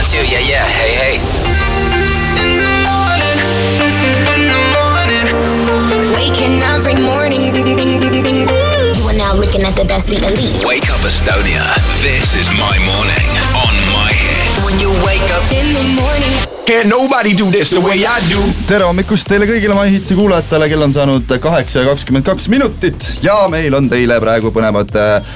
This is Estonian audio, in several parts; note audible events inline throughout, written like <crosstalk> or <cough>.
One, two, yeah, yeah, hey, hey. Waking every morning. You are now looking at the best, the elite. Wake up Estonia. This is my morning on my hits. When you wake up, In the morning. Can't nobody do this the way I do. tere hommikust teile kõigile MyHitsi kuulajatele, kell on saanud kaheksa ja kakskümmend kaks minutit ja meil on teile praegu põnevad äh,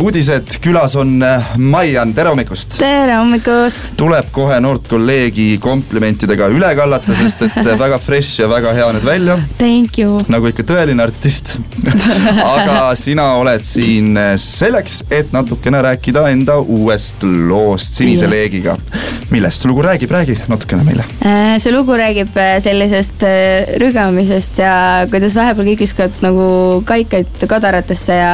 uudised. külas on äh, Maian, tere hommikust! tere hommikust! tuleb kohe noort kolleegi komplimentidega üle kallata, sest et äh, väga fresh ja väga hea nüüd välja, Thank you! nagu ikka tõeline artist <laughs> aga sina oled siin äh, selleks, et natukene rääkida enda uuest loost Sinise Jah. leegiga. millest see lugu räägib, räägi natukene meile. Äh, see lugu räägib äh, sellisest äh, rügamisest ja kuidas vahepeal kõik viskavad nagu kaikaid kodaratesse ja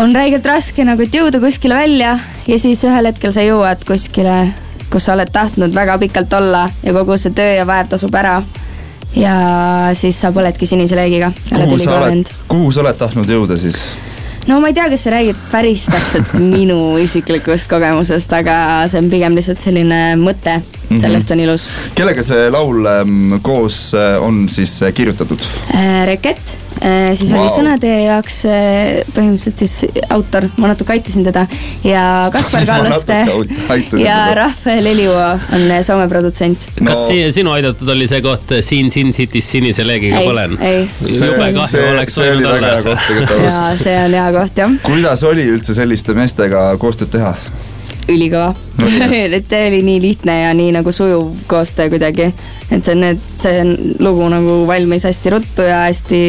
on räigelt raske nagu, et jõuda kuskile välja ja siis ühel hetkel sa jõuad kuskile, kus sa oled tahtnud väga pikalt olla ja kogu see töö ja vaev tasub ära. ja siis sa põledki sinise leegiga. kuhu sa oled, kuhu sa oled tahtnud jõuda siis? No ma ei tea, kas see räägib päris täpselt <laughs> minu isiklikust kogemusest, aga see on pigem lihtsalt selline mõte, sellest on ilus. kellega see laul ähm, koos äh, on siis äh, kirjutatud? Reket, siis wow. Oli sõnade jaoks äh, põhimõtteliselt siis autor, ma natuke aitasin teda ja Kaspar <laughs> Kallaste ja teda. Rafael Eliuo on äh, Soome produtsent. No- kas si sinu aidatud oli see koht siin Sin City's sinise leegiga põlen? ei. jube kahju see, oleks võinud olla. koht tegelikult <laughs> ja alles. see on hea koht jah, kuidas oli üldse selliste meestega koostööd teha? Ülikõva. <laughs> Et see oli nii lihtne ja nii nagu sujuv koostöö kuidagi. et see, need, see on lugu nagu valmis hästi ruttu ja hästi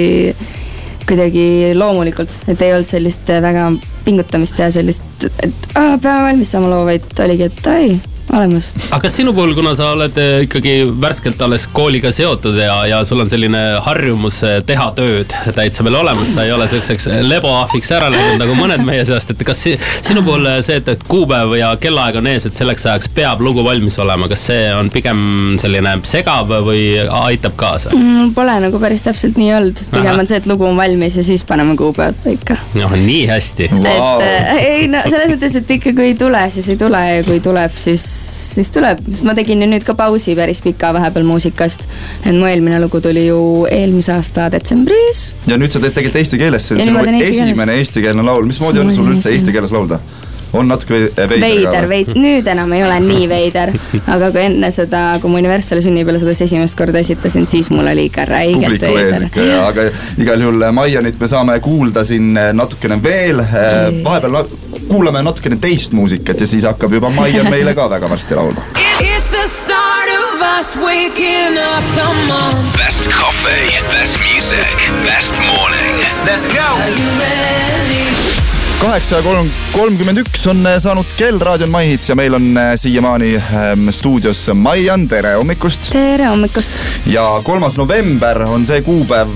kuidagi loomulikult, et ei olnud sellist väga pingutamist ja sellist, et aa, peame valmis saama loo, vaid oligi, et ai, olemas. aga kas sinu puhul, kuna sa oled eh, ikkagi värskelt alles kooliga seotud ja, ja sul on selline harjumus eh, teha tööd täitsa veel olemas, sa ei ole siukseks leboahviks ära läinud nagu mõned meie seast, et kas si sinu puhul eh, see, et, et kuupäev ja kellaaeg on ees, et selleks ajaks peab lugu valmis olema, kas see on pigem selline segav või aitab kaasa? mul pole nagu päris täpselt nii olnud, pigem Ahah. on see, et lugu on valmis ja siis paneme kuupäevad paika. noh, nii hästi. Vau. et äh, ei no selles mõttes, et ikka kui ei tule, siis ei tule ja kui tuleb, siis, siis tuleb, sest ma tegin ju nüüd ka pausi päris pika vahepeal muusikast. et mu eelmine lugu tuli ju eelmise aasta detsembris. ja nüüd sa teed tegelikult eesti keeles, see on sinu esimene eestikeelne laul, mismoodi on sul üldse eesti keeles laulda? on natuke ve- veider, veider, veid-, nüüd enam ei ole nii <laughs> veider, aga kui enne seda, kui ma Universali sünnipäeval seda esimest korda esitasin, siis mul oli ikka räigelt veider aga igal juhul Maianit me saame kuulda siin natukene veel. vahepeal kuulame natukene teist muusikat ja siis hakkab juba Maian meile ka väga varsti laulma. It's the start of us waking up, come on. Best coffee, best music, best morning. let's go. Are you ready? Kaheksa kolm, kolmkümmend üks on äh, saanud kell, raadio on MyHits ja meil on äh, siiamaani ähm, stuudios Maian, tere hommikust. tere hommikust ja kolmas november on see kuupäev,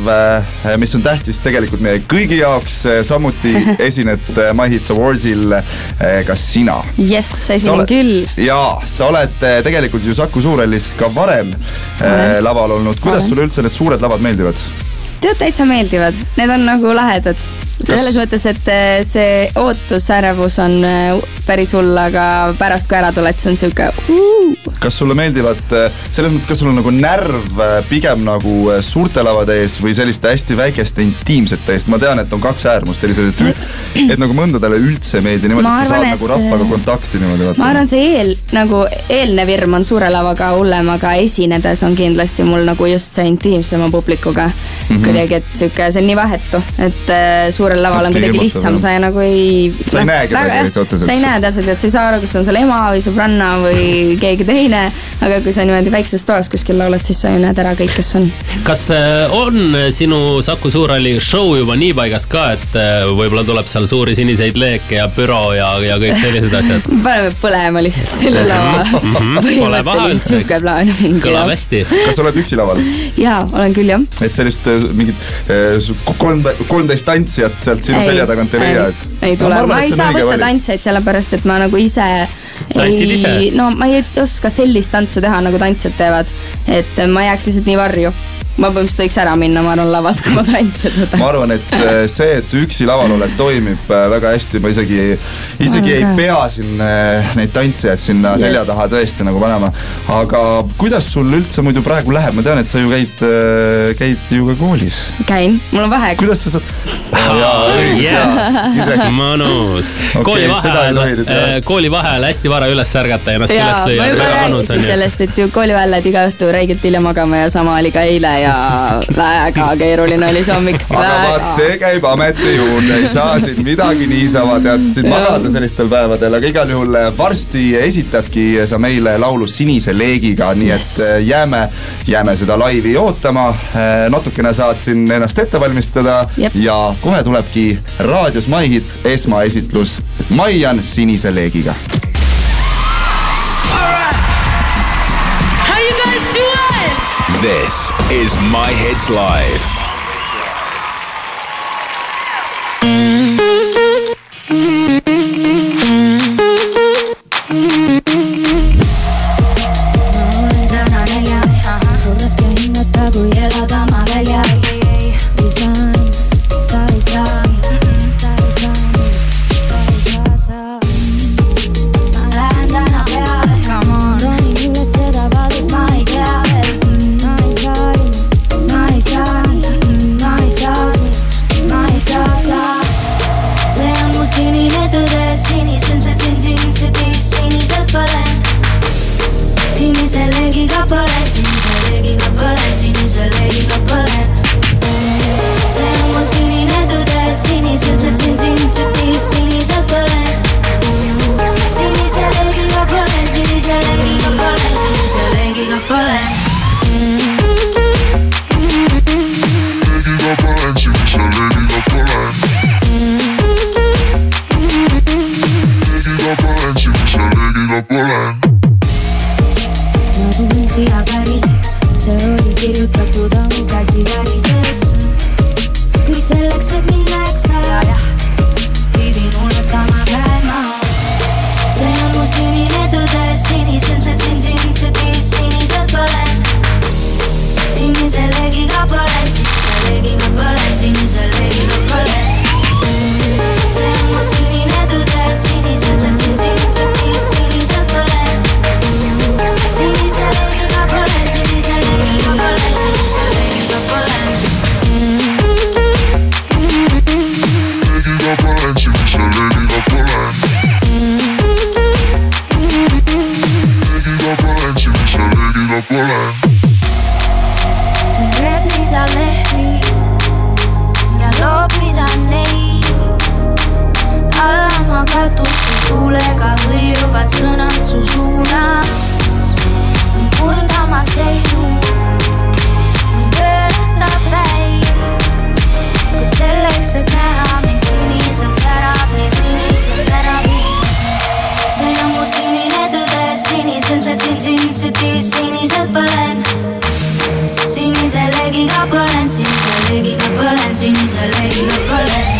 mis on tähtis tegelikult meie kõigi jaoks, samuti <laughs> esined äh, MyHits Awardsil äh, ka sina. jess, esinen küll. jaa, sa oled äh, tegelikult ju Saku Suurhallis ka varem äh, laval olnud, kuidas sulle üldse need suured lavad meeldivad? tead, täitsa meeldivad, need on nagu lahedad. Selles mõttes, et äh, see ootusärevus on äh, päris hull, aga pärast kui ära tuled, see on sihuke uh,. kas sulle meeldivad, selles mõttes, kas sul on nagu närv pigem nagu suurte lavade ees või selliste hästi väikeste intiimsete eest, ma tean, et on kaks äärmust, sellised, et, nagu mõndadele üldse ei meeldi niimoodi, et sa saad arvan, et nagu see- rahvaga kontakti niimoodi. ma arvan, see eel nagu eelnev hirm on suure lavaga hullem, aga esinedes on kindlasti mul nagu just see intiimsema publikuga mm. -hmm. kuidagi, et sihuke, see on nii vahetu, et äh, suurel laval on kuidagi lihtsam, sa nagu ei. Sa ei näe kedagi eriti otseselt. sa ei näe täpselt, et sa ei saa aru, kas on seal ema või sõbranna või <laughs> keegi teine, aga kui sa niimoodi väikses toas kuskil laulad, siis sa ju näed ära kõik, kes on. kas äh, on sinu Saku Suurhalli show juba nii paigas ka, et äh, võib-olla tuleb seal suuri siniseid leeke ja büro ja, ja kõik sellised asjad? <laughs> paneme põlema lihtsalt selle lava. Pole paha põhimõtteliselt sihuke plaan kõlab jah. hästi. kas sa oled üksi laval? jaa, olen küll jah et sellist äh, mingit kolm, kolmteist tantsijat sealt sinu selja tagant ei leia, et. ei tule no,, ma ei saa võtta tantsijaid, sellepärast et ma nagu ise Tantsid ei ise?, no ma ei oska sellist tantsu teha, nagu tantsijad teevad. et ma jääks lihtsalt nii varju. Ma põhimõtteliselt võiks ära minna, ma arvan, lavalt, kui ma tantsida tahaks. ma arvan, et äh, see, et sa üksi laval oled, toimib äh, väga hästi, ma isegi, isegi ei pea siin äh, neid tantsijaid sinna Yes. selja taha tõesti nagu panema. aga kuidas sul üldse muidu praegu läheb, ma tean, et sa ju käid, käid ju ka koolis. käin, mul on vaheaeg. kuidas sa saad? mõnus. Okei, kooli seda ei vaheajal tohi nüüd teha., kooli vaheajal hästi vara üles ärgata ja ennast üles ma lüüa. juba väga mõnus rääkisin sellest, et ju kooliväel lähed iga õhtu räigelt hilja magama ja sama oli ka eile ja väga keeruline oli see hommik. aga vaat see käib ameti juurde, ei saa siin midagi niisama tead siin magada sellistel päevadel, aga igal juhul äh, varsti esitadki sa meile laulu Sinise leegiga, nii et äh, jääme, jääme seda laivi ootama. natukene saad siin ennast ette valmistada Jep. ja kohe tulebki raadios My Hits esmaesitlus Maian Sinise leegiga. This is My Hits Live. Ma Leegiga legi lõpule, sinisele legi lõpule